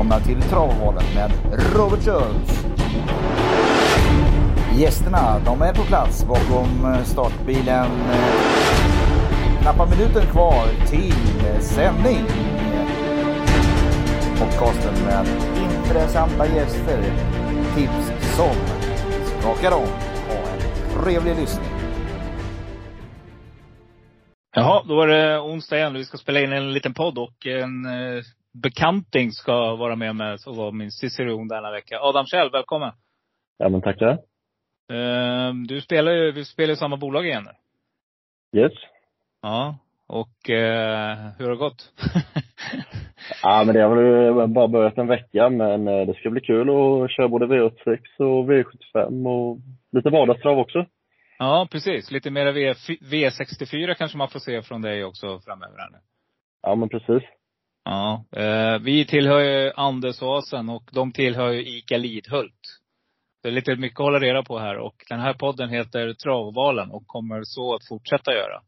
välkomna till Travhålet med Robert Schultz. Gästerna, de är på plats bakom eh, startbilen. Knappa minuten kvar till sändning. Podcasten med intressanta gäster. Tips som skakar om. Ha en trevlig lyssning. Jaha, då var det onsdag igen. Vi ska spela in en liten podd och en eh, bekanting ska vara med mig och vara min ciceron denna vecka. Adam Kjell, välkommen! Ja men tackar. Eh, du spelar ju, vi spelar i samma bolag igen nu. Yes. Ja. Och eh, hur har det gått? ja men det har väl bara börjat en vecka men eh, det ska bli kul att köra både V86 och V75 och lite vardagstrav också. Ja, precis. Lite mer v, V64 kanske man får se från dig också framöver här nu. Ja men precis. Ja. Eh, vi tillhör ju Andersåsen och de tillhör ju ICA Lidhult. Det är lite mycket att hålla reda på här och den här podden heter Travvalen och kommer så att fortsätta göra.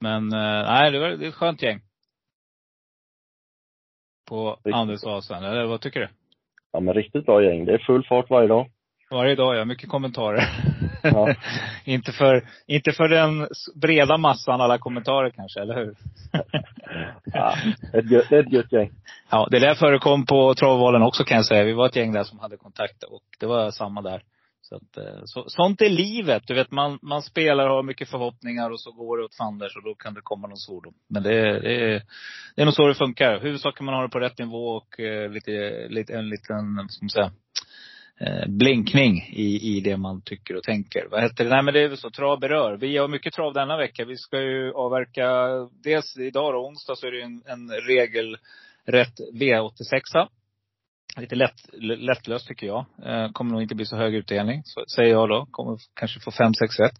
Men eh, nej, det, var, det är ett skönt gäng. På. Andersåsen, eller vad tycker du? Ja men riktigt bra gäng. Det är full fart varje dag. Varje dag, ja. Mycket kommentarer. Ja. inte, för, inte för den breda massan alla kommentarer kanske, eller hur? Ja, ett, gött- det är ett gött gäng. Ja, det där förekom på travvalen också kan jag säga. Vi var ett gäng där som hade kontakt och det var samma där. Så att, eh, så, sånt är livet. Du vet, man, man spelar och har mycket förhoppningar och så går det åt fanders och då kan det komma någon svordom. Men det, är- det, är, det är nog så det funkar. Huvudsaken man har det på rätt nivå och eh, lite, lite, en liten, vad ska man säga, eh, blinkning i, i det man tycker och tänker. Vad heter det? Nej men det är väl så, trav berör. Vi har mycket trav denna vecka. Vi ska ju avverka, dels idag då, onsdag, så är det ju en, en regelrätt V86. Lite lätt, lättlöst tycker jag. Eh, kommer nog inte bli så hög utdelning, så, säger jag då. Kommer kanske få 5-6 rätt.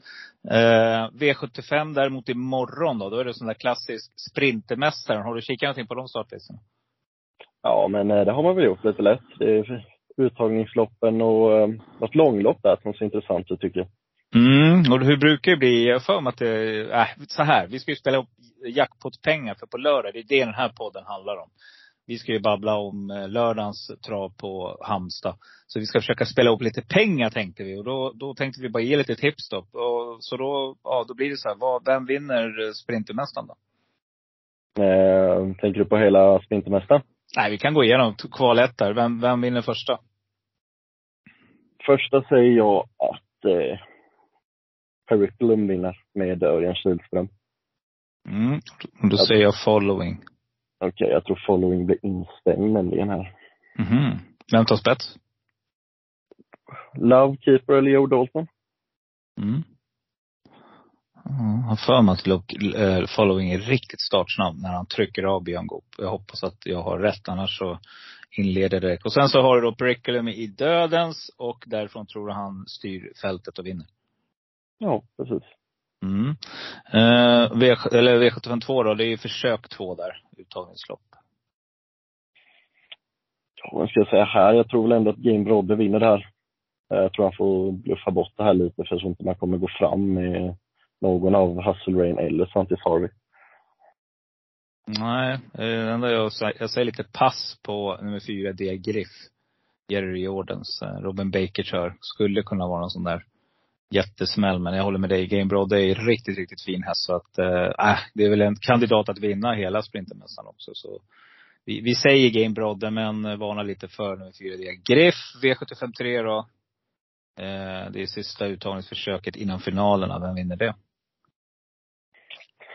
Eh, V75 däremot imorgon då, då är det sån där klassisk Sprintermästaren. Har du kikat någonting på de startlistorna? Ja men eh, det har man väl gjort lite lätt. Det är uttagningsloppen och eh, något långlopp där som ser intressant ut tycker jag. Mm, och hur brukar det bli? Jag för mig att det, äh, så här. Vi ska ju spela upp jackpot-pengar för på lördag, det är det den här podden handlar om. Vi ska ju babbla om eh, lördagens trav på Halmstad. Så vi ska försöka spela upp lite pengar tänkte vi. Och då, då tänkte vi bara ge lite tips då. Och, så då, ja då blir det så här, vad, vem vinner eh, Sprintermästaren då? Eh, tänker du på hela Sprintermästaren? Nej, vi kan gå igenom kval ett där. Vem, vem vinner första? Första säger jag att eh, Periculum vinner med Örjan Kihlström. Mm, då säger jag following. Okej, jag tror following blir instängd nämligen här. Mhm. Vem tar spets? Lovekeeper eller Joe Dalton? Mm. Jag har för mig att eh, following är riktigt startsnabb när han trycker av Björn Goop. Jag hoppas att jag har rätt, annars så inleder det direkt. Och sen så har du då Periculum i dödens och därifrån tror jag han styr fältet och vinner. Ja, precis. Mm. Eh, v, eller V752 då, det är ju försök två där, uttagningslopp. Ja, vad ska jag säga här? Jag tror väl ändå att Game Brodde vinner det här. Eh, Jag tror han får bluffa bort det här lite för jag tror inte man kommer gå fram med någon av Hustle Rain eller Santis Harvey. Nej, eh, det enda jag, säger- jag säger lite pass på nummer fyra, D. Griff. Jerry Jordans. Eh, Robin Baker kör. Skulle kunna vara en sån där jättesmäll. Men jag håller med dig. Game Broad är riktigt, riktigt fin häst. Så att, eh, äh, det är väl en kandidat att vinna hela Sprintermästaren också. Så vi, vi säger Game Brodde, men varnar lite för nummer fyra, D. Griff. V753 då. Eh, det är sista uttagningsförsöket innan finalerna. Vem vinner det?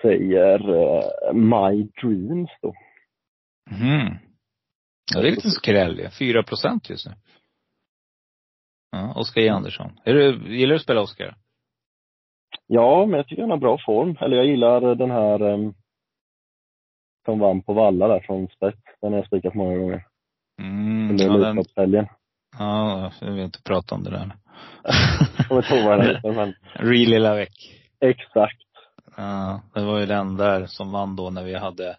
Säger eh, My Dreams då. Mhm. Ja, det är lite skräll ju. 4 procent just nu. Ja, Oskar J. Andersson. Är du, gillar du att spela Oskar? Ja, men jag tycker han har bra form. Eller jag gillar den här um, som vann på Valla där från spets. Den har jag spikat många gånger. Mm, Under ja, den, ja, jag vill inte prata om det där. Jag kommer inte ihåg vad den heter, men Real lilla veck. exakt. Ja, det var ju den där som vann då när vi hade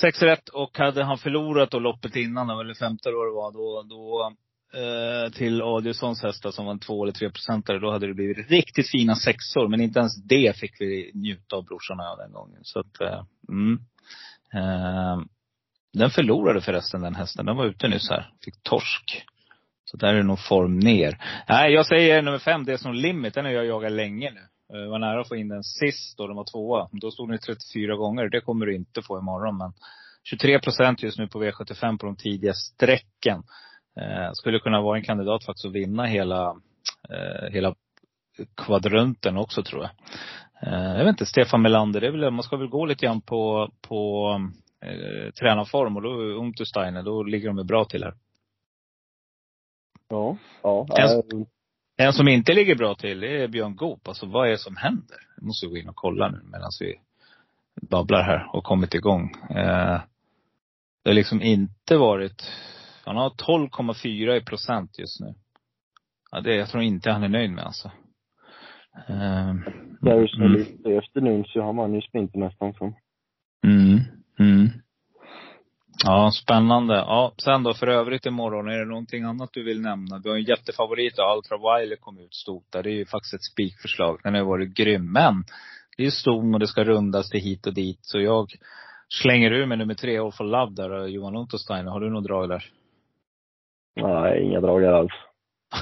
sex rätt och hade han förlorat då loppet innan, eller femte då det var, då, då eh, till Adielssons hästar som var en två eller tre procentare, då hade det blivit riktigt fina sexor. Men inte ens det fick vi njuta av brorsan och den gången. Så att, eh, mm. Eh, Den förlorade förresten den hästen. Den var ute nyss här. Fick torsk. Så där är det nog form ner. Nej, jag säger nummer fem, det är som limit. Den har jag jagat länge nu. Jag var nära att få in den sist då den var tvåa. Då stod den 34 gånger. Det kommer du inte få imorgon. Men 23 procent just nu på V75 på de tidiga strecken. Eh, skulle kunna vara en kandidat faktiskt att vinna hela, eh, hela kvadrunten också tror jag. Jag vet inte, Stefan Melander, det är väl, man ska väl gå lite grann på, på eh, tränarform och då, Untersteiner, då ligger de bra till här. Ja, ja. En, en som inte ligger bra till, det är Björn Goop. Alltså vad är det som händer? Jag måste gå in och kolla nu medan vi babblar här och kommit igång. Eh, det har liksom inte varit, han har 12,4 i procent just nu. Ja, det, jag tror inte han är nöjd med alltså. Eh, Darius mm. lite efter nu så har man ju sprinter nästan så. Mm, mm. Ja, spännande. Ja, sen då för övrigt imorgon, är det någonting annat du vill nämna? Vi har en jättefavorit, Ultra Wiley kom ut stort där. Det är ju faktiskt ett spikförslag. Den har varit grym. Men det är ston och det ska rundas till hit och dit. Så jag slänger ur med nummer tre, All for Love där, Johan Untersteiner. Har du något drag där? Nej, inga drag där alls.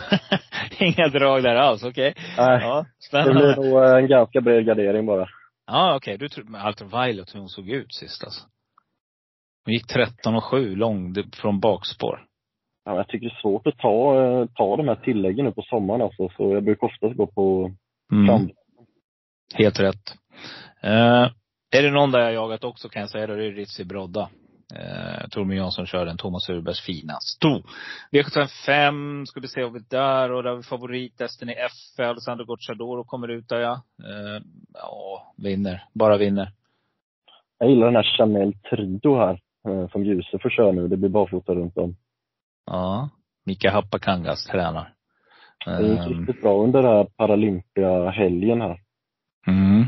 inga drag där alls, okej. Okay. Nej. Ja. Det blir nog en ganska bred gardering bara. Ja, okej. Okay. Du tror, Ultra Violet, hur hon såg ut sist alltså. Hon gick 13 och 7 lång från bakspår. Ja, jag tycker det är svårt att ta, eh, ta de här tilläggen nu på sommaren alltså. Så jag brukar oftast gå på mm. Helt rätt. Uh, är det någon där jag jagat också kan jag säga, är det Ritzi Brodda. Uh, Tormund Jansson kör den, Thomas Urbergs fina sto. V75 ska vi se vad vi där och där har vi favorithästen i FL. Alessandro Gocciadoro kommer ut där ja. Uh, ja, vinner. Bara vinner. Jag gillar den här Chanel Trio här. Eh, som Ljuse får köra nu. Det blir barfota runt om. Ja. Mika Happakangas tränar. Det gick um, riktigt bra under den här Paralympia-helgen här. Mm.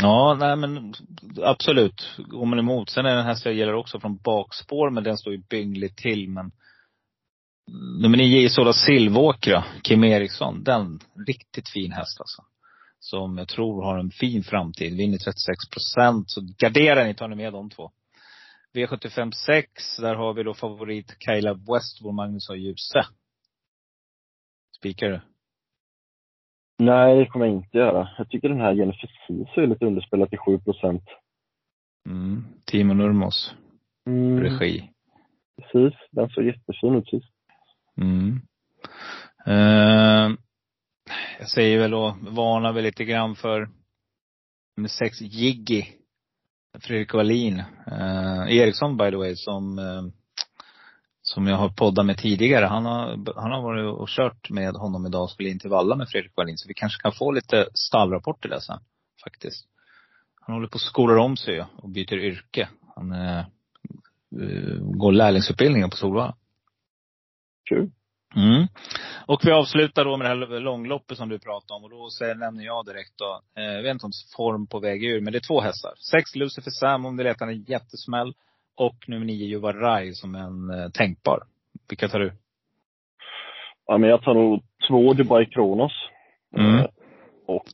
Ja, nej men absolut. Går man emot. Sen är den här som gäller också från bakspår, men den står ju byngligt till. Men nummer nio Isola Silvåkra, Kim Eriksson. Den, riktigt fin häst alltså som jag tror har en fin framtid. Vinner 36 procent. Så gardera ni, tar ni med de två. V75 6, där har vi då favorit Kayla Westwood, Magnus och Ljuse. Spikar du? Nej, det kommer jag inte göra. Jag tycker den här Jennifer Sisu är lite underspelad till 7 procent. Mm. Timo Nurmos. Mm. Regi. Precis. Den såg jättefin ut sist. Mm. Uh, jag säger väl och varnar väl lite grann för nummer sex, Jiggy. Fredrik Wallin. Eh, Eriksson by the way, som, eh, som jag har poddat med tidigare. Han har, han har varit och kört med honom idag och skulle in till Valla med Fredrik Wallin. Så vi kanske kan få lite stallrapporter där sen, faktiskt. Han håller på och skolar om sig och byter yrke. Han eh, eh går lärlingsutbildningen på Solvalla. Kul. Mm. Och vi avslutar då med det här långloppet som du pratade om. Och då säger, nämner jag direkt då, eh, jag vet inte om form på väg ur, men det är två hästar. Sex Lucifer Sam om det letar en jättesmäll. Och nummer nio Juva Rai som en eh, tänkbar. Vilka tar du? Ja, men jag tar nog två Dubai Kronos. Mm. Eh, och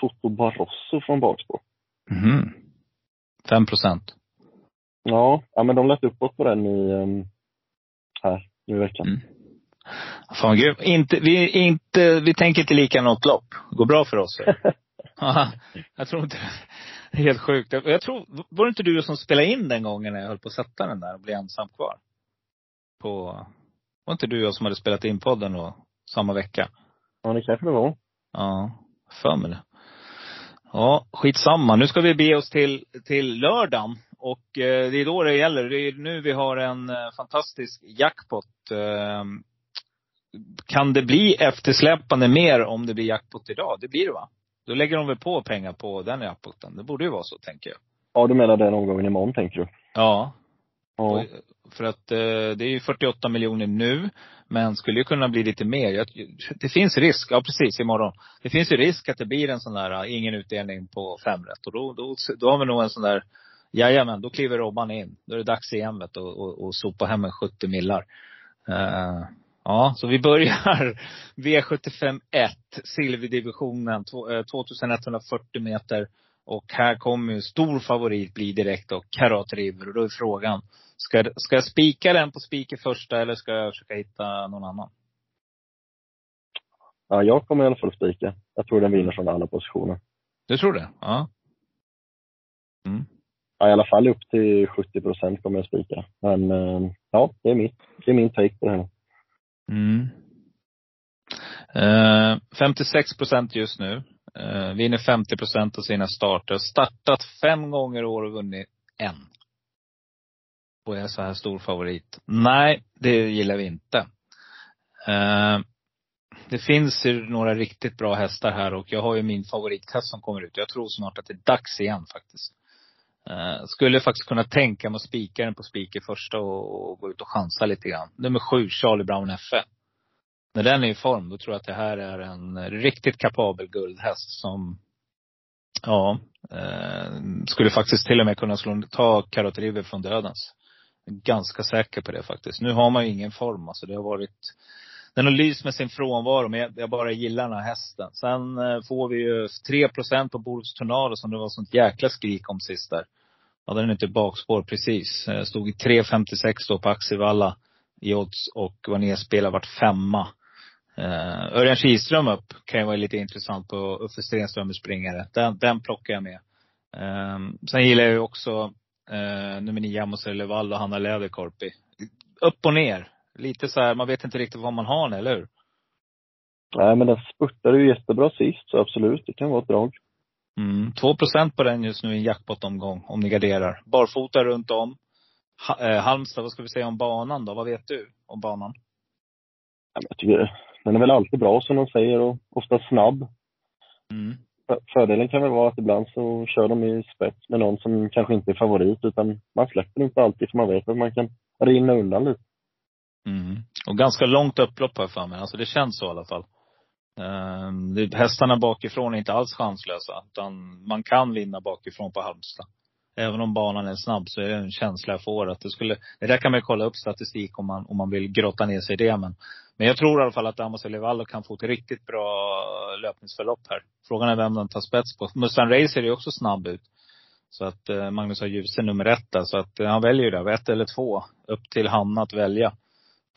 Toto Barroso från bakspår. Mm. Fem procent. Ja, ja, men de lät uppåt på den i, um, här nu i veckan. Mm. Fan gud. Inte, vi, inte, vi tänker inte lika något lopp. Det går bra för oss. jag tror inte det är helt sjukt. Jag tror, var det inte du som spelade in den gången när jag höll på att sätta den där och blev ensam kvar? På, var inte du och jag som hade spelat in podden då, samma vecka? Ja, det kanske det var. Ja, för mig det. Ja, skitsamma. Nu ska vi be oss till, till lördagen. Och eh, det är då det gäller. Det är nu vi har en eh, fantastisk jackpot. Eh, kan det bli eftersläpande mer om det blir jackpot idag? Det blir det va? Då lägger de väl på pengar på den jackpoten. Det borde ju vara så, tänker jag. Ja, du menar den omgången imorgon, tänker du? Ja. ja. För att eh, det är ju 48 miljoner nu, men skulle ju kunna bli lite mer. Det finns risk, ja precis, imorgon. Det finns ju risk att det blir en sån där, eh, ingen utdelning på fem rätt. Och då, då, då har vi nog en sån där, jajamän, då kliver Robban in. Då är det dags igen vet, och, och, och sopa hem en 70 millar. Uh, Ja, så vi börjar V75 1, silverdivisionen, 2140 eh, meter. Och här kommer ju stor favorit bli direkt då, Karat River. Och då är frågan, ska, ska jag spika den på spiker första eller ska jag försöka hitta någon annan? Ja, jag kommer i alla fall spika. Jag tror den vinner från alla positioner. Du tror det? Ja. Mm. Ja, i alla fall upp till 70 procent kommer jag spika. Men eh, ja, det är, mitt, det är min take på det här. Mm. Eh, 56 procent just nu. Eh, vinner 50 procent av sina starter. Startat fem gånger i år och vunnit en. Och är så här stor favorit. Nej, det gillar vi inte. Eh, det finns ju några riktigt bra hästar här och jag har ju min favorithäst som kommer ut. Jag tror snart att det är dags igen faktiskt. Uh, skulle faktiskt kunna tänka mig att spika den på spiker första och, och, gå ut och chansa lite grann. Nummer sju, Charlie Brown F. När den är i form, då tror jag att det här är en riktigt kapabel guldhäst som, ja, uh, skulle faktiskt till och med kunna slå, ta Karot River från dödens. Ganska säker på det faktiskt. Nu har man ju ingen form. Alltså det har varit den har lyst med sin frånvaro, men jag, bara gillar den här hästen. Sen eh, får vi ju 3 på Borups Tornado som det var sånt jäkla skrik om sist där. Ja, den är inte bakspår precis. Eh, stod i 3.56 då på Axevalla i odds och var nedspelad vart femma. Uh, Örjan Kihlström upp kan ju vara lite intressant på Uffe Stenströmers springare. Den, den plockar jag med. Uh, sen gillar jag ju också uh, nummer nio Amos Elevall och Hanna Läderkorpi. Upp och ner lite så här, man vet inte riktigt vad man har nu, eller hur? Nej, men den spurtade ju jättebra sist, så absolut, det kan vara ett drag. Mm, 2 på den just nu i en jackpot-omgång, om ni garderar. Barfota runt om. Ha, eh, Halmstad, vad ska vi säga om banan då? Vad vet du om banan? Ja, jag tycker, den är väl alltid bra som de säger och ofta snabb. Mm. Fördelen kan väl vara att ibland så kör de i spets med någon som kanske inte är favorit, utan man släpper inte alltid för man vet att man kan rinna undan lite. Mm. Och ganska långt upplopp här för mig. Alltså det känns så i alla fall. Uh, hästarna bakifrån är inte alls chanslösa. Utan man kan vinna bakifrån på Halmstad. Även om banan är snabb så är det en känsla jag får att det skulle, det där kan man kolla upp statistik om man, om man vill grotta ner sig i det. Men, men jag tror i alla fall att Amos Elevallo kan få ett riktigt bra löpningsförlopp här. Frågan är vem den tar spets på. Mustang Racer är också snabb ut. Så att eh, Magnus har Djuse nummer ett där. Så att eh, han väljer ju där, Ett eller två. Upp till Hanna att välja.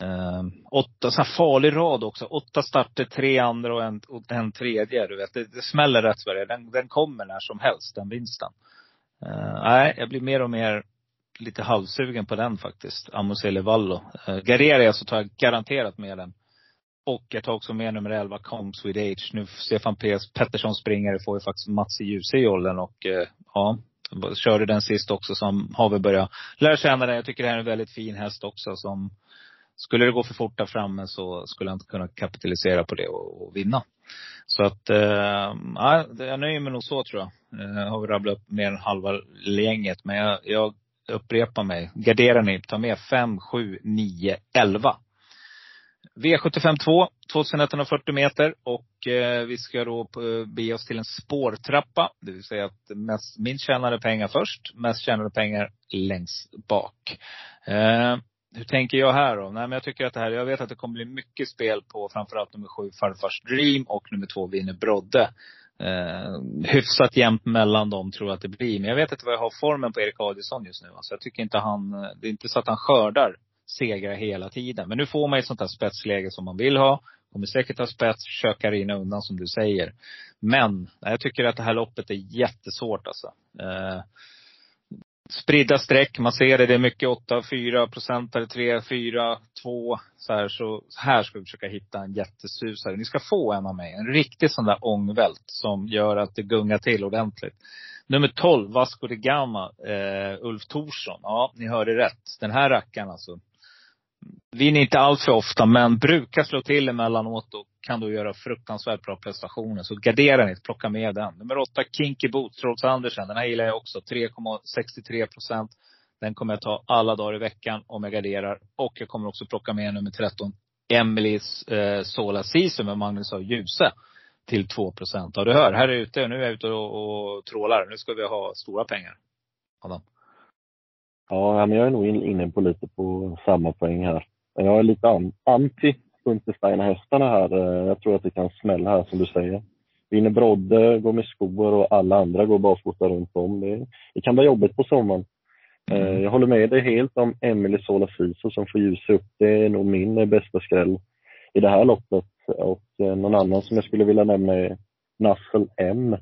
Eh, åtta, så här farlig rad också. Åtta starter, tre andra och en, och en tredje. Du vet, det, det smäller rätt för det den, den kommer när som helst, den vinsten. Eh, nej, jag blir mer och mer lite halvsugen på den faktiskt. Amosele Vallo. Eh, Garerar jag så tar jag garanterat med den. Och jag tar också med nummer 11, Combs with Age. Nu Stefan P. Pettersson springare får ju faktiskt Mats i Djuse i jollen. och eh, ja, körde den sist också som har vi börjat lära känna den. Jag tycker det här är en väldigt fin häst också som skulle det gå för fort där framme så skulle han inte kunna kapitalisera på det och, och vinna. Så att, eh, ja, jag nöjer mig nog så tror jag. Eh, har vi rabblat upp mer än halva gänget. Men jag, jag upprepar mig. Gardera ni. Ta med 5, 7, 9, 11. V75 2, 2140 meter och eh, vi ska då eh, bege oss till en spårtrappa. Det vill säga att mest, minst tjänade pengar först, mest tjänade pengar längst bak. Eh, hur tänker jag här då? Nej men jag tycker att det här, jag vet att det kommer bli mycket spel på framförallt nummer sju, Farfars Dream och nummer två, Vinner Brodde. Eh, hyfsat jämnt mellan dem tror jag att det blir. Men jag vet inte vad jag har formen på Erik Adielsson just nu. Alltså jag tycker inte han, det är inte så att han skördar segrar hela tiden. Men nu får man ett sånt här spetsläge som man vill ha. Kommer säkert ha spets, försöka rinna undan som du säger. Men, jag tycker att det här loppet är jättesvårt alltså. Eh, spridda streck. Man ser det, det är mycket 8, 4 procentare, 3, 4, 2. Så här, så här ska vi försöka hitta en jättesusare. Ni ska få en av mig. En riktig sån där ångvält som gör att det gungar till ordentligt. Nummer 12, Vasco de Gama, eh, Ulf Thorsson. Ja, ni hörde rätt. Den här rackaren alltså. Vinner inte allt för ofta, men brukar slå till emellanåt och kan då göra fruktansvärt bra prestationer. Så gardera ni, plocka med den. Nummer åtta, Kinky Boots, Rolls Andersen. Den här gillar jag också. 3,63 procent. Den kommer jag ta alla dagar i veckan om jag garderar. Och jag kommer också plocka med nummer 13, Emelies eh, Sola Sisu med Magnus av Ljuse. Till 2 procent. Ja, du hör, här är jag ute. Nu är jag ute och, och trålar. Nu ska vi ha stora pengar. Adam. Ja, men jag är nog inne på lite på samma poäng här. Jag är lite anti Untersteiner-hästarna här. Eh, jag tror att det kan smälla här som du säger. Vinner brodde, går med skor och alla andra går barfota runt om. Det, det kan vara jobbigt på sommaren. Mm. Jag håller med dig helt om Emily Sola Friso som får ljusa upp. Det är nog min bästa skräll i det här loppet. Och någon annan som jag skulle vilja nämna är Nassel M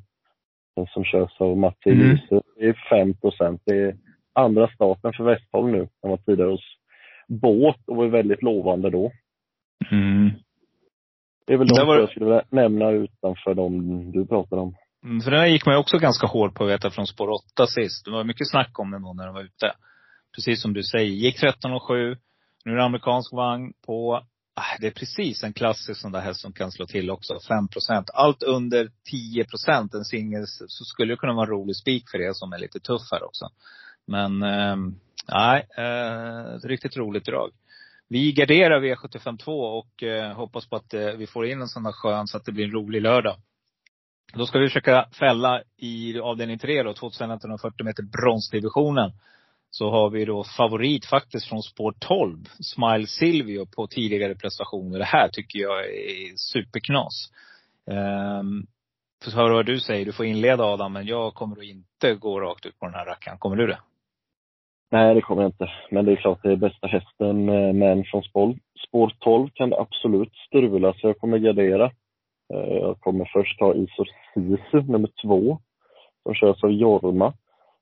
som körs av Mats mm. Det är 5 procent. Det är andra starten för Westholm nu. Han var tidigare hos Båt och var väldigt lovande då. Mm. Det är väl de var... jag skulle nämna utanför de du pratade om. Mm, för den här gick man ju också ganska hårt på, vet jag, från spår 8 sist. Det var mycket snack om den då när den var ute. Precis som du säger. Gick 13 och 7. Nu är det amerikansk vagn på Ah, det är precis en klassisk sån där häst som kan slå till också. 5 procent. Allt under 10 procent, en singel, så skulle det kunna vara en rolig spik för er som är lite tuff här också. Men, eh, nej, eh, ett riktigt roligt drag. Vi garderar V752 e och eh, hoppas på att eh, vi får in en sån där skön så att det blir en rolig lördag. Då ska vi försöka fälla i avdelning 3 då, 2140 meter bronsdivisionen så har vi då favorit faktiskt från spår 12, Smile Silvio på tidigare prestationer. Det här tycker jag är superknas. Ehm, um, får höra vad du säger. Du får inleda Adam, men jag kommer att inte gå rakt ut på den här rackaren. Kommer du det? Nej, det kommer jag inte. Men det är klart, det är bästa hästen. Men från spår, spår 12 kan det absolut strula, så jag kommer gardera. Eh, jag kommer först ta Isor Sisu, nummer två, som körs av Jorma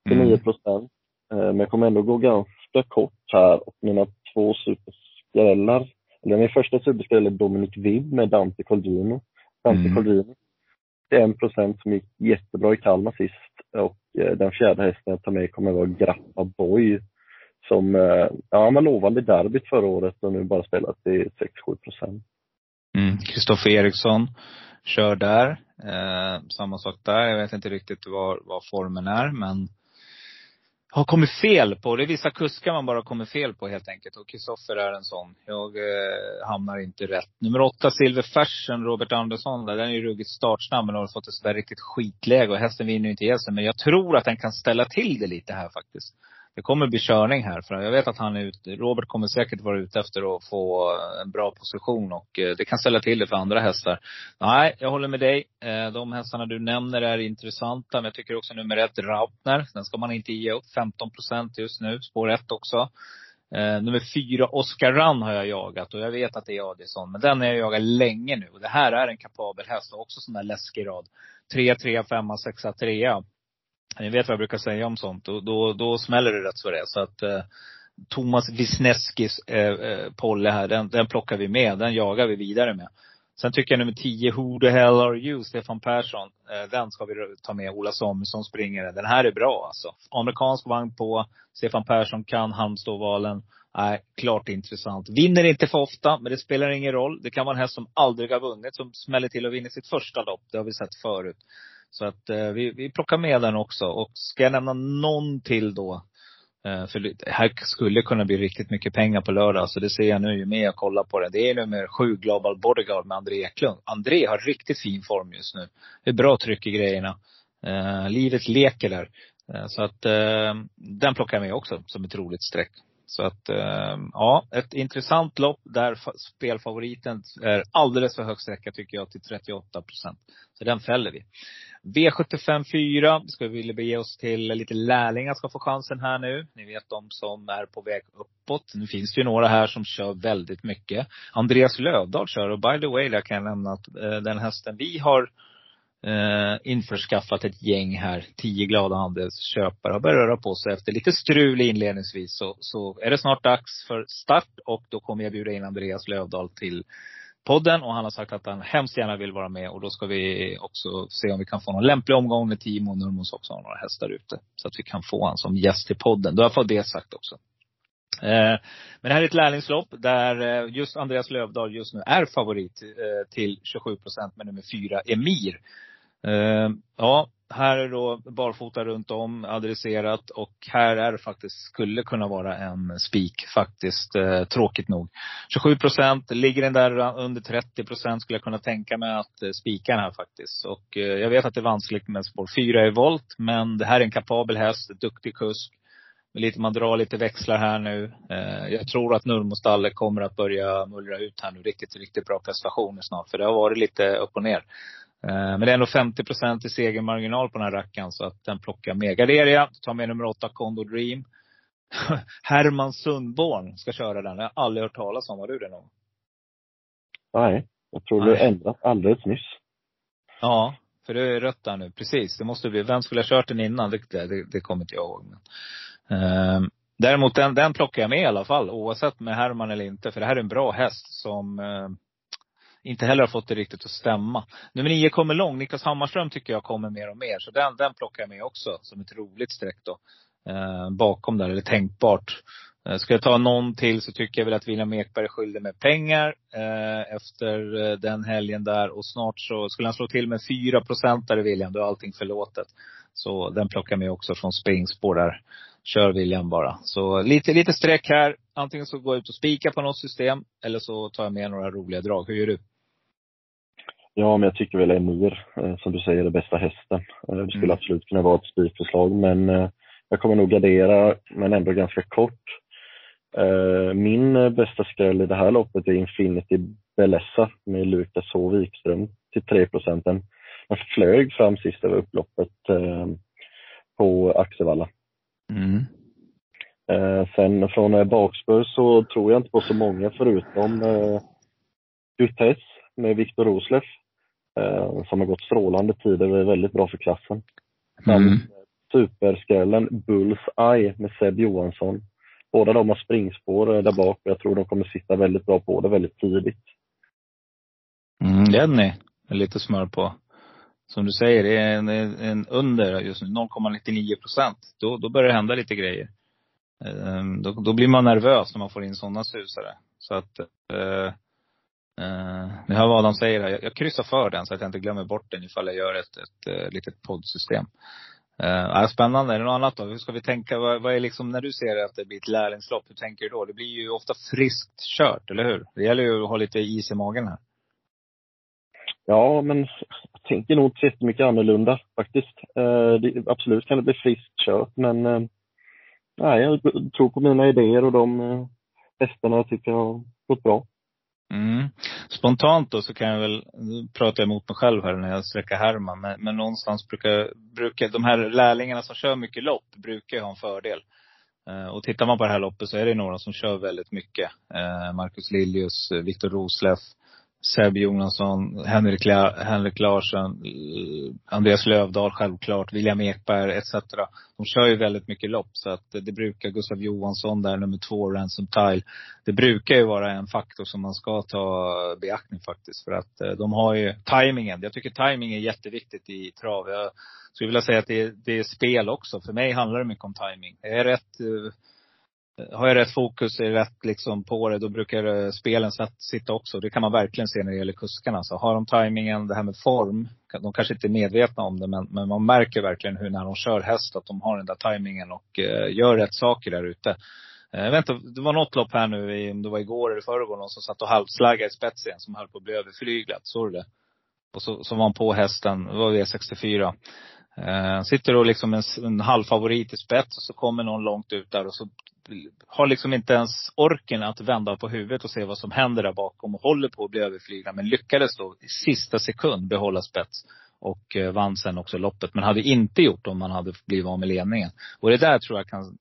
till mm. 9 procent. Eh, men jag kommer ändå gå ganska kort här och mina två superskrällar, eller min första superskräll är Dominic Vibb med Dante Colgino. Dante mm. Colgino. Det är en procent som gick jättebra i Kalmar sist och eh, den fjärde hästen jag tar med kommer vara Grappa Boy som, eh, ja han var lovande i derbyt förra året och nu bara spelat till 6-7 procent. Mm, Kristoffer mm. Eriksson kör där. Eh, samma sak där. Jag vet inte riktigt vad, vad formen är men har kommit fel på. Det är vissa kuskar man bara kommer fel på helt enkelt. Och Kristoffer är en sån. Jag eh, hamnar inte rätt. Nummer åtta, Silver Fashion, Robert Andersson. Där, den är ju ruggigt startsnabb men har fått ett sådär riktigt skitläge. Och hästen vinner ju inte ihjäl sig. Men jag tror att den kan ställa till det lite här faktiskt det kommer bli körning här. För jag vet att han är ute, Robert kommer säkert vara ute efter att få eh, en bra position och eh, det kan ställa till det för andra hästar. Nej, jag håller med dig. Eh, de hästarna du nämner är intressanta. Men jag tycker också nummer ett, Rautner. Den ska man inte ge upp. 15 procent just nu. Spår ett också. Eh, nummer fyra, Oscar Rann har jag jagat och jag vet att det är Adison. Men den har jag jagat länge nu. Och det här är en kapabel häst och också sån där läskig rad. 3, 3, 5, 6, 3. Ni vet vad jag brukar säga om sånt. Då, då, då smäller det rätt så det. Så att eh, Thomas Wisneskis eh, eh, Polle här, den, den plockar vi med. Den jagar vi vidare med. Sen tycker jag nummer 10, Who the hell are you? Stefan Persson. Eh, den ska vi ta med. Ola Samuelsson springer Den här är bra alltså. Amerikansk vagn på. Stefan Persson kan Halmstadvalen. Nej, klart intressant. Vinner inte för ofta, men det spelar ingen roll. Det kan vara en häst som aldrig har vunnit, som smäller till och vinner sitt första lopp. Det har vi sett förut. Så att eh, vi, vi plockar med den också. Och ska jag nämna någon till då. Eh, för det här skulle kunna bli riktigt mycket pengar på lördag. Så det ser jag nu ju mer jag kollar på det. Det är nummer sju Global Bodyguard med André Eklund. André har riktigt fin form just nu. Det är bra tryck i grejerna. Eh, livet leker där. Eh, så att eh, den plockar jag med också som ett roligt streck. Så att, ehm, ja, ett intressant lopp där spelfavoriten är alldeles för hög sträcka tycker jag till 38 procent. Så den fäller vi. V75 4 ska vi vilja bege oss till lite lärlingar ska få chansen här nu. Ni vet de som är på väg uppåt. Nu finns det ju några här som kör väldigt mycket. Andreas Lövdahl kör och by the way, där kan jag nämna att eh, den hästen vi har eh, införskaffat ett gäng här, tio glada handelsköpare, har börjat röra på sig efter lite strul inledningsvis. Så, så är det snart dags för start och då kommer jag bjuda in Andreas Lövdahl till podden och han har sagt att han hemskt gärna vill vara med och då ska vi också se om vi kan få någon lämplig omgång med Timo och Nurmos också har några hästar ute. Så att vi kan få han som gäst till podden. Då har jag fått det sagt också. Eh, men det här är ett lärlingslopp där eh, just Andreas Lövdahl just nu är favorit eh, till 27 procent med nummer fyra, Emir. Eh, ja, här är då barfota runt om, adresserat och här är det faktiskt, skulle kunna vara en spik faktiskt, eh, tråkigt nog. 27 procent, ligger den där under 30 procent skulle jag kunna tänka mig att eh, spika den här faktiskt. Och jag vet att det är vanskligt med spår 4 i volt, men det här är en kapabel häst, duktig kusk lite, man drar lite växlar här nu. Eh, jag tror att Nurmostallet kommer att börja mullra ut här nu. Riktigt, riktigt bra prestationer snart. För det har varit lite upp och ner. Men det är ändå 50 procent i segermarginal på den här rackaren så att den plockar med. Garderar jag, tar med nummer åtta, Condor Dream. Herman Sundborn ska köra den. Jag har aldrig hört talas om. Har du det någon Nej, jag tror Nej. är ändrat alldeles nyss. Ja, för det är rött där nu. Precis. Det måste bli, vem skulle ha kört den innan? Det, det, det kommer inte jag ihåg. Men, uh, däremot den, den plockar jag med i alla fall. Oavsett med Herman eller inte. För det här är en bra häst som uh, inte heller har fått det riktigt att stämma. Nummer nio kommer lång. Niklas Hammarström tycker jag kommer mer och mer. Så den, den plockar jag med också som ett roligt streck då. Eh, bakom där, eller tänkbart. Eh, ska jag ta någon till så tycker jag väl att William Ekberg är skyldig med pengar eh, efter eh, den helgen där. Och snart så skulle han slå till med 4 procentare William, då är allting förlåtet. Så den plockar jag med också från springspår där. Kör William bara. Så lite, lite streck här. Antingen så går jag ut och spikar på något system eller så tar jag med några roliga drag. Hur gör du? Ja, men jag tycker väl Emir, som du säger, är bästa hästen. Det skulle mm. absolut kunna vara ett spikförslag, men jag kommer nog gardera, men ändå ganska kort. Eh, min eh, bästa skräll i det här loppet är Infinity Bellessa med Lukas H. Wikström till 3 procenten. Han flög fram sist över upploppet eh, på Axevalla. Mm. Sen från bakspår så tror jag inte på så många förutom eh, Gutes med Viktor Rosleff som har gått strålande tider och är väldigt bra för klassen. Mm. Superskrällen Bulls Eye med Seb Johansson Båda de har springspår där bak och jag tror de kommer sitta väldigt bra på det väldigt tidigt. Mm, Jenny är lite smör på. Som du säger, det är en, en under just nu, 0,99 procent. Då, då börjar det hända lite grejer. Um, då, då, blir man nervös när man får in sådana susare. Så att, uh, uh, ni hör vad de säger här. Jag, jag kryssar för den så att jag inte glömmer bort den ifall jag gör ett, ett, ett, ett litet poddsystem. Uh, spännande. Är det något annat då? Hur ska vi tänka? Vad, vad, är liksom, när du ser att det blir ett lärlingslopp, hur tänker du då? Det blir ju ofta friskt kört, eller hur? Det gäller ju att ha lite is i magen här. Ja, men jag tänker nog inte så mycket annorlunda faktiskt. Uh, det, absolut kan det bli friskt kört, men uh, nej, jag tror på mina idéer och de hästarna tycker jag har gått bra. Mm. Spontant då så kan jag väl, nu pratar jag emot mig själv här när jag sträcker Herman, men, men någonstans brukar, brukar de här lärlingarna som kör mycket lopp brukar ha en fördel. Eh, och tittar man på det här loppet så är det några som kör väldigt mycket. Eh, Marcus Liljus, eh, Viktor Rosleff, Seb Jonasson, Henrik, La Henrik Larsen, eh, Andreas Lövdahl självklart, William Ekberg etc. De kör ju väldigt mycket lopp så att det brukar, Gustav Johansson där, nummer två, Ransom Tile. Det brukar ju vara en faktor som man ska ta beaktning faktiskt. För att eh, de har ju tajmingen. Jag tycker tajming är jätteviktigt i trav. Jag skulle vilja säga att det är, det är spel också. För mig handlar det mycket om tajming. Är rätt Eh, har jag rätt fokus, är rätt liksom på det, då brukar eh, spelen sitta också. Det kan man verkligen se när det gäller kuskarna. Så har de tajmingen, det här med form, de kanske inte är medvetna om det, men, men man märker verkligen hur när de kör häst, att de har den där tajmingen och eh, gör rätt saker där ute. Eh, jag vet inte, det var något lopp här nu, om det var igår eller förrgår, någon som satt och halvslaggade i spetsen, som höll på att bli överflyglat. Såg du det? Och så, så var han på hästen, det var V64. Eh, sitter då liksom en, en halvfavorit i spets och så kommer någon långt ut där och så har liksom inte ens orken att vända på huvudet och se vad som händer där bakom och håller på att bli överflygna. Men lyckades då i sista sekund behålla spets och eh, vann sen också loppet. Men hade inte gjort om man hade blivit av med ledningen. Och det där tror jag kan,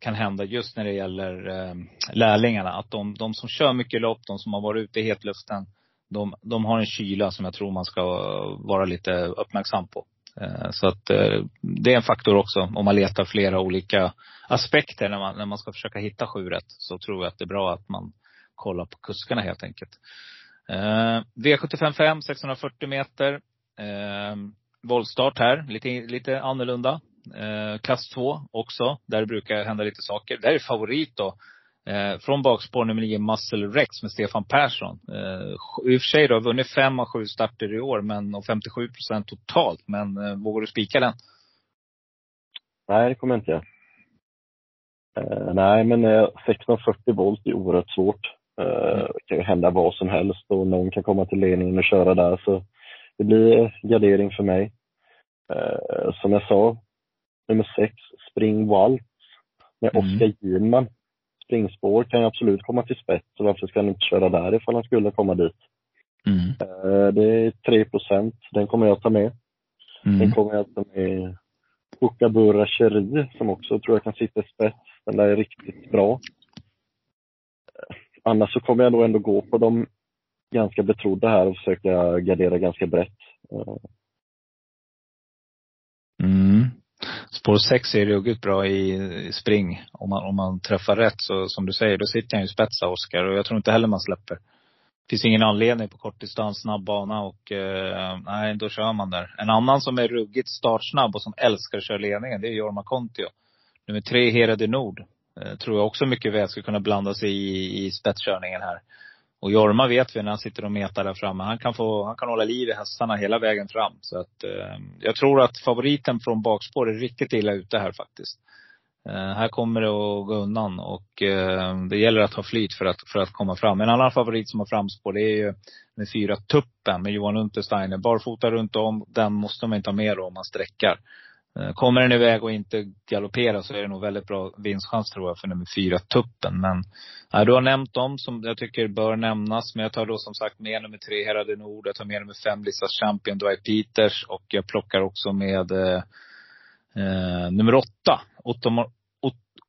kan hända just när det gäller eh, lärlingarna. Att de, de som kör mycket lopp, de som har varit ute i hetluften, de, de har en kyla som jag tror man ska vara lite uppmärksam på. Eh, så att eh, det är en faktor också. Om man letar flera olika aspekter när man, när man ska försöka hitta sju rätt. Så tror jag att det är bra att man kollar på kuskarna helt enkelt. Eh, V755 640 meter. Eh, Voltstart här, lite, lite annorlunda. Eh, klass 2 också, där det brukar hända lite saker. Där är favorit då. Eh, från bakspår nummer 9, Muscle Rex med Stefan Persson. Eh, I och för sig då, vunnit fem av sju starter i år, men och 57 procent totalt. Men eh, vågar du spika den? Nej, det kommer jag inte göra. Eh, nej, men eh, 1640 volt är oerhört svårt. Eh, mm. Det kan ju hända vad som helst och någon kan komma till ledningen och köra där. Så det blir gardering för mig. Eh, som jag sa, nummer 6, Spring Waltz med mm. Oskar Giman springspår kan absolut komma till spets, så varför ska han inte köra där ifall han skulle komma dit? Mm. Eh, det är 3 procent. Den kommer jag ta med. Mm. Den kommer jag ta med Kookaburra Cheri som också tror jag kan sitta i spets. Den där är riktigt bra. Annars så kommer jag nog ändå gå på de ganska betrodda här och försöka gardera ganska brett. Mm. Spår 6 är ruggigt bra i spring. Om man, om man träffar rätt så, som du säger, då sitter han ju spetsa Oskar. Och jag tror inte heller man släpper. Det finns ingen anledning på kortdistans, snabb bana och eh, nej, då kör man där. En annan som är ruggigt startsnabb och som älskar att köra ledningen, det är Jorma Kontio. Nummer tre, Herade Nord. Eh, tror jag också mycket väl ska kunna blanda sig i, i spetskörningen här. Och Jorma vet vi när han sitter och metar där framme. Han kan, få, han kan hålla liv i hästarna hela vägen fram. Så att, eh, jag tror att favoriten från bakspår är riktigt illa ute här faktiskt. Eh, här kommer det att gå undan och eh, det gäller att ha flyt för att, för att komma fram. En annan favorit som har framspår det är ju med fyra Tuppen med Johan Untersteiner. Barfota runt om, den måste man inte ha med då om man sträckar. Eh, kommer den iväg och inte galopperar så är det nog väldigt bra vinstchans tror jag för nummer fyra, Tuppen. Men ja, du har nämnt dem som jag tycker bör nämnas. Men jag tar då som sagt med nummer tre, Herade Nord. Jag tar med nummer fem, Lisa Champion, Dwight Peters. Och jag plockar också med eh, eh nummer åtta,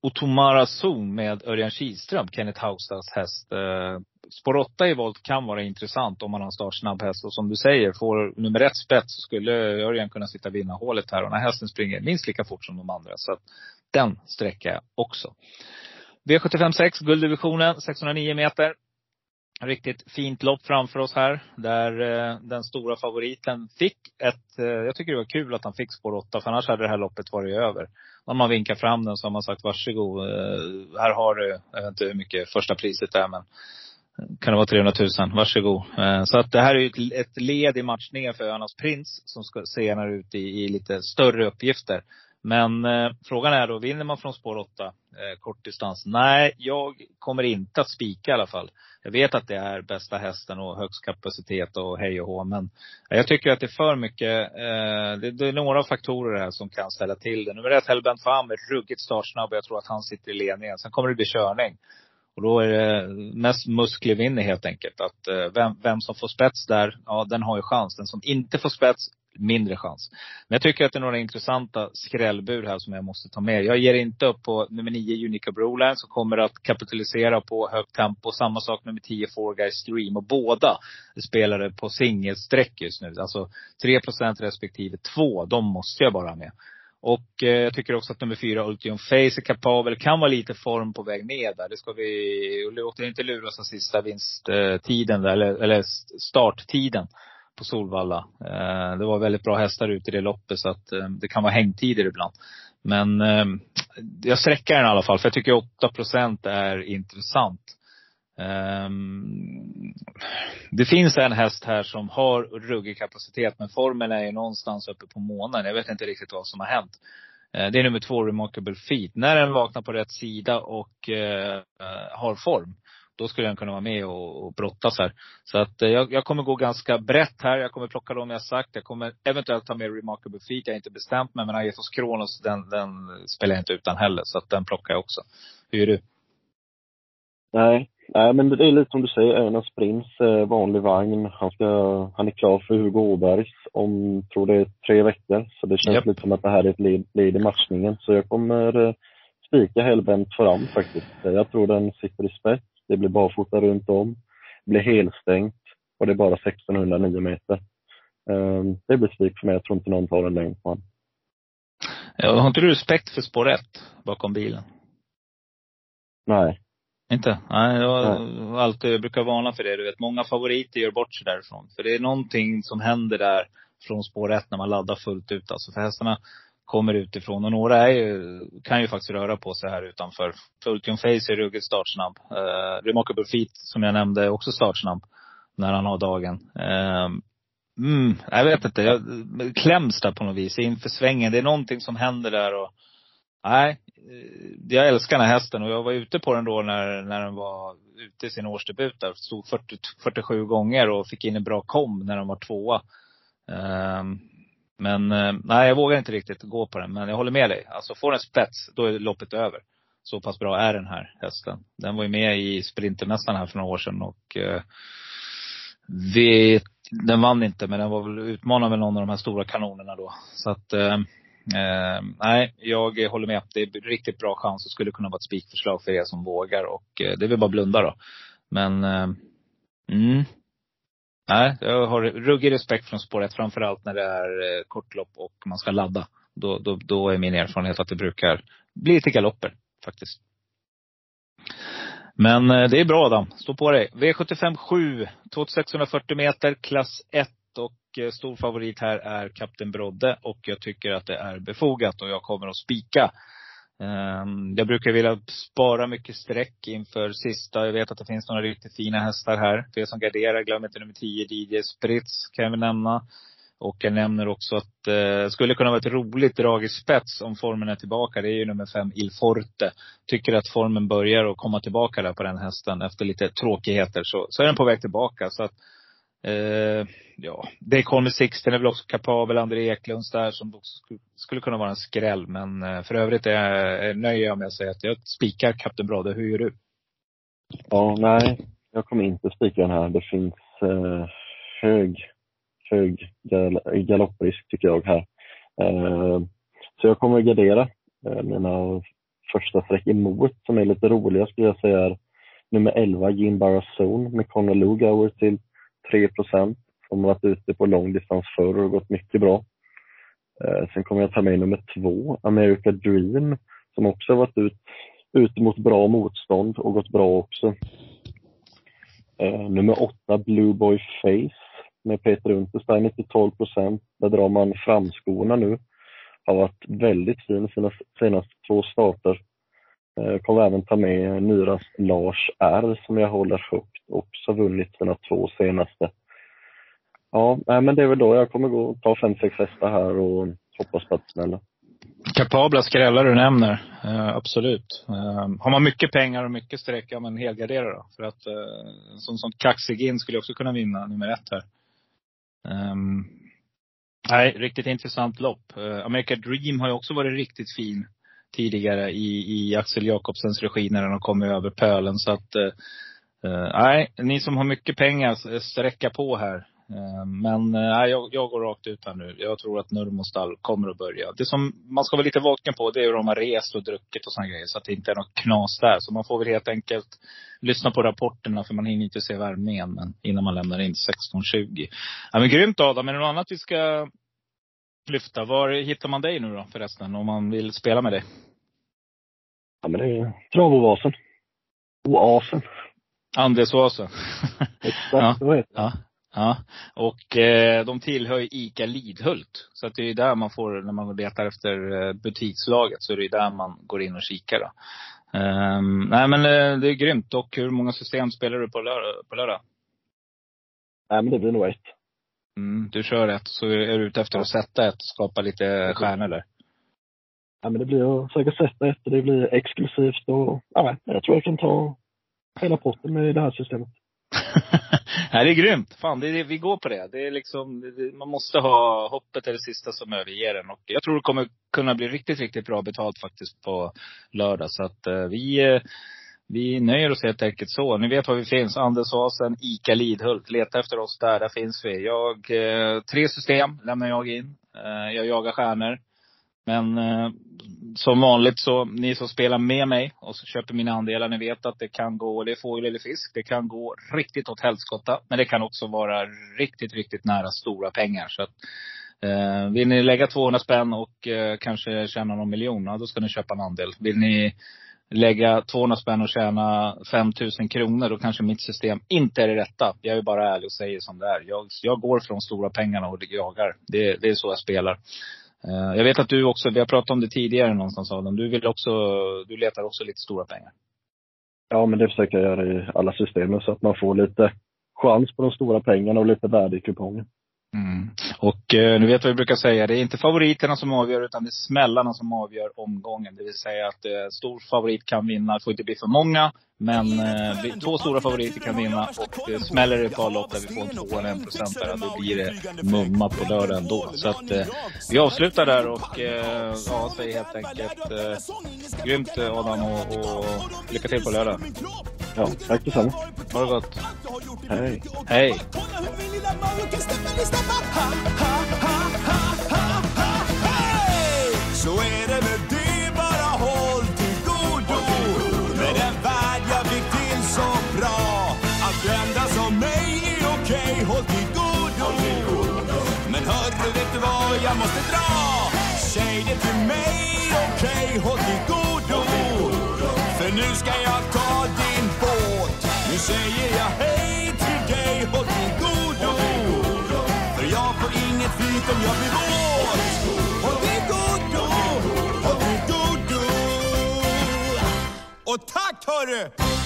Otomara Zon med Örjan Kihlström, Kenneth Haustas häst. Eh, spår 8 i volt kan vara intressant om man har en startsnabb häst. Och som du säger, får nummer ett spets så skulle Örjan kunna sitta vinna hålet här. Och den här hästen springer minst lika fort som de andra. Så att den sträcker jag också. V75 6, gulddivisionen, 609 meter. Riktigt fint lopp framför oss här. Där eh, den stora favoriten fick ett, eh, jag tycker det var kul att han fick spår 8. För annars hade det här loppet varit över. Om man vinkar fram den så har man sagt varsågod. Eh, här har du, jag vet inte hur mycket första priset är men eh, kan det vara 300 000? Varsågod. Eh, så att det här är ju ett, ett led i matchningen för Önas Prins som ska senare ut i, i lite större uppgifter. Men eh, frågan är då, vinner man från spår 8, eh, kortdistans? Nej, jag kommer inte att spika i alla fall. Jag vet att det är bästa hästen och högst kapacitet och hej och hå. Men eh, jag tycker att det är för mycket, eh, det, det, är några faktorer här som kan ställa till det. Nummer ett, Hellbent Fam är ruggigt startsnabb och jag tror att han sitter i ledningen. Sen kommer det bli körning. Och då är det mest muskler vinner helt enkelt. Att eh, vem, vem som får spets där, ja den har ju chans. Den som inte får spets, mindre chans. Men jag tycker att det är några intressanta skrällbur här som jag måste ta med. Jag ger inte upp på nummer 9 Unica Broline som kommer att kapitalisera på högt tempo. Samma sak nummer 10 Four Guys Stream. Och båda spelare på singelsträck just nu. Alltså 3% respektive 2. De måste jag bara ha med. Och eh, jag tycker också att nummer fyra, Ultium Face, är kapabel. Kan vara lite form på väg ner där. Det ska vi, låt inte luras av sista vinsttiden eh, där, eller, eller starttiden på Solvalla. Eh, det var väldigt bra hästar ute i det loppet så att eh, det kan vara hängtider ibland. Men eh, jag sträcker den i alla fall för jag tycker 8% är intressant. Eh, det finns en häst här som har ruggig kapacitet, men formen är ju någonstans uppe på månen. Jag vet inte riktigt vad som har hänt. Eh, det är nummer två, Remarkable Feet. När den vaknar på rätt sida och eh, har form, då skulle den kunna vara med och, och brottas här. Så att uh, jag, jag, kommer gå ganska brett här. Jag kommer plocka dem jag sagt. Jag kommer eventuellt ta med Remarkable Feet. Jag har inte bestämt mig. Men Aetos Kronos, den, den spelar jag inte utan heller. Så att den plockar jag också. Hur är du? Nej, Nej, men det är lite som du säger, Önas Prins, eh, vanlig vagn. Han, ska, han är klar för Hugo Åbergs om, tror det är tre veckor. Så det känns yep. lite som att det här är ett led, led i matchningen. Så jag kommer eh, spika hellbent fram faktiskt. Jag tror den sitter i spets. Det blir barfota runt om. Det blir helstängt och det är bara 1609 meter. Um, det blir spik för mig. Jag tror inte någon tar den längre på Ja, har inte du respekt för spår 1 bakom bilen? Nej, inte? Nej, jag har alltid, jag brukar varna för det. Du vet, många favoriter gör bort sig därifrån. För det är någonting som händer där från spår ett när man laddar fullt ut. Alltså för hästarna kommer utifrån. Och några är ju, kan ju faktiskt röra på sig här utanför. Fulton Face är ruggigt startsnabb. Uh, Remarkable Feet, som jag nämnde, är också startsnabb. När han har dagen. Uh, mm, jag vet inte. Jag kläms där på något vis inför svängen. Det är någonting som händer där och Nej, eh, jag älskar den här hästen och jag var ute på den då när, när den var ute i sin årsdebut där. Stod 40, 47 gånger och fick in en bra kom när den var tvåa. Um, men eh, nej, jag vågar inte riktigt gå på den. Men jag håller med dig. Alltså får den spets, då är loppet över. Så pass bra är den här hästen. Den var ju med i Sprintermästaren här för några år sedan och eh, vi, den vann inte, men den var väl utmanad med någon av de här stora kanonerna då. Så att, eh, eh, nej, jag håller med. Det är riktigt bra chans och skulle kunna vara ett spikförslag för er som vågar. Och eh, det är väl bara blunda då. Men, eh, mm. Nej, jag har ruggig respekt från spår 1, framförallt när det är eh, kortlopp och man ska ladda. Då, då, då är min erfarenhet att det brukar bli lite galopper, faktiskt. Men eh, det är bra Adam. Stå på dig. V75 7, 2640 meter, klass 1. Och eh, stor favorit här är Kapten Brodde. Och jag tycker att det är befogat och jag kommer att spika. Ehm, jag brukar vilja spara mycket streck inför sista. Jag vet att det finns några riktigt fina hästar här. För er som garderar, glöm inte nummer 10, DJ Spritz, kan jag nämna. Och jag nämner också att eh, det eh, skulle kunna vara ett roligt drag i spets om formen är tillbaka. Det är ju nummer fem, Il Forte. Tycker att formen börjar att komma tillbaka där på den hästen efter lite tråkigheter. Så, så är den på väg tillbaka. Så att, eh, ja. Daycon Sixten är väl också kapabel. André Eklunds där som skulle, skulle kunna vara en skräll. Men eh, för övrigt är jag, nöjer jag med att säga att jag spikar Kapten Brade. Hur gör du? Ja, nej. Jag kommer inte spika den här. Det finns eh, hög hög galopprisk tycker jag här. Eh, så jag kommer att gardera eh, mina första streck emot som är lite roliga skulle jag säga är nummer 11 Jim Zone med Conor Lugauer till 3 procent. som har varit ute på långdistans förr och gått mycket bra. Eh, sen kommer jag ta med nummer två, America Dream som också har varit ut, ute mot bra motstånd och gått bra också. Eh, nummer åtta, Blue Boy Face med Peter Untersteiner till 12 procent. Där drar man framskorna nu. Har varit väldigt fin sina senaste två starter. Eh, jag kommer även ta med Nyras Lars R som jag håller högt. Också vunnit sina två senaste. Ja, men det är väl då jag kommer gå och ta fem, sex hästar här och hoppas på att smälla. Kapabla skrällar du nämner. eh, absolut. Eh, har man mycket pengar och mycket streck, ja men helgardera då. För att eh, en sån kaxig in skulle också kunna vinna nummer ett här. Ehm, nej, riktigt intressant lopp. Eh, America Dream har ju också varit riktigt fin tidigare i, i Axel Jakobsens regi när den har kommit över pölen. Så att, nej, nej, ni som har mycket pengar, eh, sträcka på här. Men nej, jag, jag, går rakt ut här nu. Jag tror att Nurmostall kommer att börja. Det som man ska vara lite vaken på, det är hur de har rest och druckit och sådana grejer. Så att det inte är något knas där. Så man får väl helt enkelt lyssna på rapporterna, för man hinner inte se värmningen men innan man lämnar in 16.20. Ja, men grymt Adam. Är det något annat vi ska lyfta? Var hittar man dig nu då förresten, om man vill spela med dig? Ja, men det är Travovasen. Oasen. Andelsoasen. Exakt, ja. Ja. Ja, och eh, de tillhör ICA Lidhult. Så att det är där man får, när man letar efter eh, butikslaget, så är det där man går in och kikar då. Um, nej men eh, det är grymt. Och hur många system spelar du på lördag? På lördag? Nej men det blir nog ett. Mm, du kör ett, så är du ute efter att sätta ett, skapa lite stjärnor där? Ja men det blir att försöka sätta ett, det blir exklusivt och, ja jag tror jag kan ta hela potten med det här systemet. Nej, det är grymt. Fan, det är, vi går på det. Det är liksom, det, man måste ha hoppet är det sista som överger en. Och jag tror det kommer kunna bli riktigt, riktigt bra betalt faktiskt på lördag. Så att eh, vi, eh, vi nöjer oss helt enkelt så. Ni vet var vi finns. Andersåsen, ICA Lidhult. Leta efter oss där. Där finns vi. Jag, eh, tre system lämnar jag in. Eh, jag jagar stjärnor. Men eh, som vanligt så, ni som spelar med mig och så köper mina andelar, ni vet att det kan gå, det är fågel eller fisk, det kan gå riktigt åt helskotta. Men det kan också vara riktigt, riktigt nära stora pengar. Så att, eh, vill ni lägga 200 spänn och eh, kanske tjäna någon miljon, ja, då ska ni köpa en andel. Vill ni lägga 200 spänn och tjäna 5000 kronor, då kanske mitt system inte är det rätta. Jag är bara ärlig och säger som det är. Jag, jag går från stora pengarna och jagar. Det, det är så jag spelar. Eh, jag vet att du också, vi har pratat om det tidigare någonstans Adam. Du vill också, du letar också lite stora pengar. Ja, men det försöker jag göra i alla systemen så att man får lite chans på de stora pengarna och lite värde i kupongen. Mm. Och eh, nu vet vad vi brukar säga, det är inte favoriterna som avgör utan det är smällarna som avgör omgången. Det vill säga att eh, stor favorit kan vinna, det får inte bli för många. Men eh, två stora favoriter kan vinna och eh, smäller det ett par lopp där vi får en två eller en procentare, då blir det mumma på lördag ändå. Så att eh, vi avslutar där och eh, ja, säger helt enkelt eh, grymt Adam och, och lycka till på lördag. Ja, tack detsamma. Ha det gott. Hej. Hej. Så är det med det, bara håll till godo med den värld jag fick till så bra. Att enda som mig är okej, håll till godo. Men hörru, vet du vad jag måste dra? Säg det till mig, okej, håll till godo. För nu ska jag om jag blir våt. Och det Håll till Och det till godo. Och tack hörru!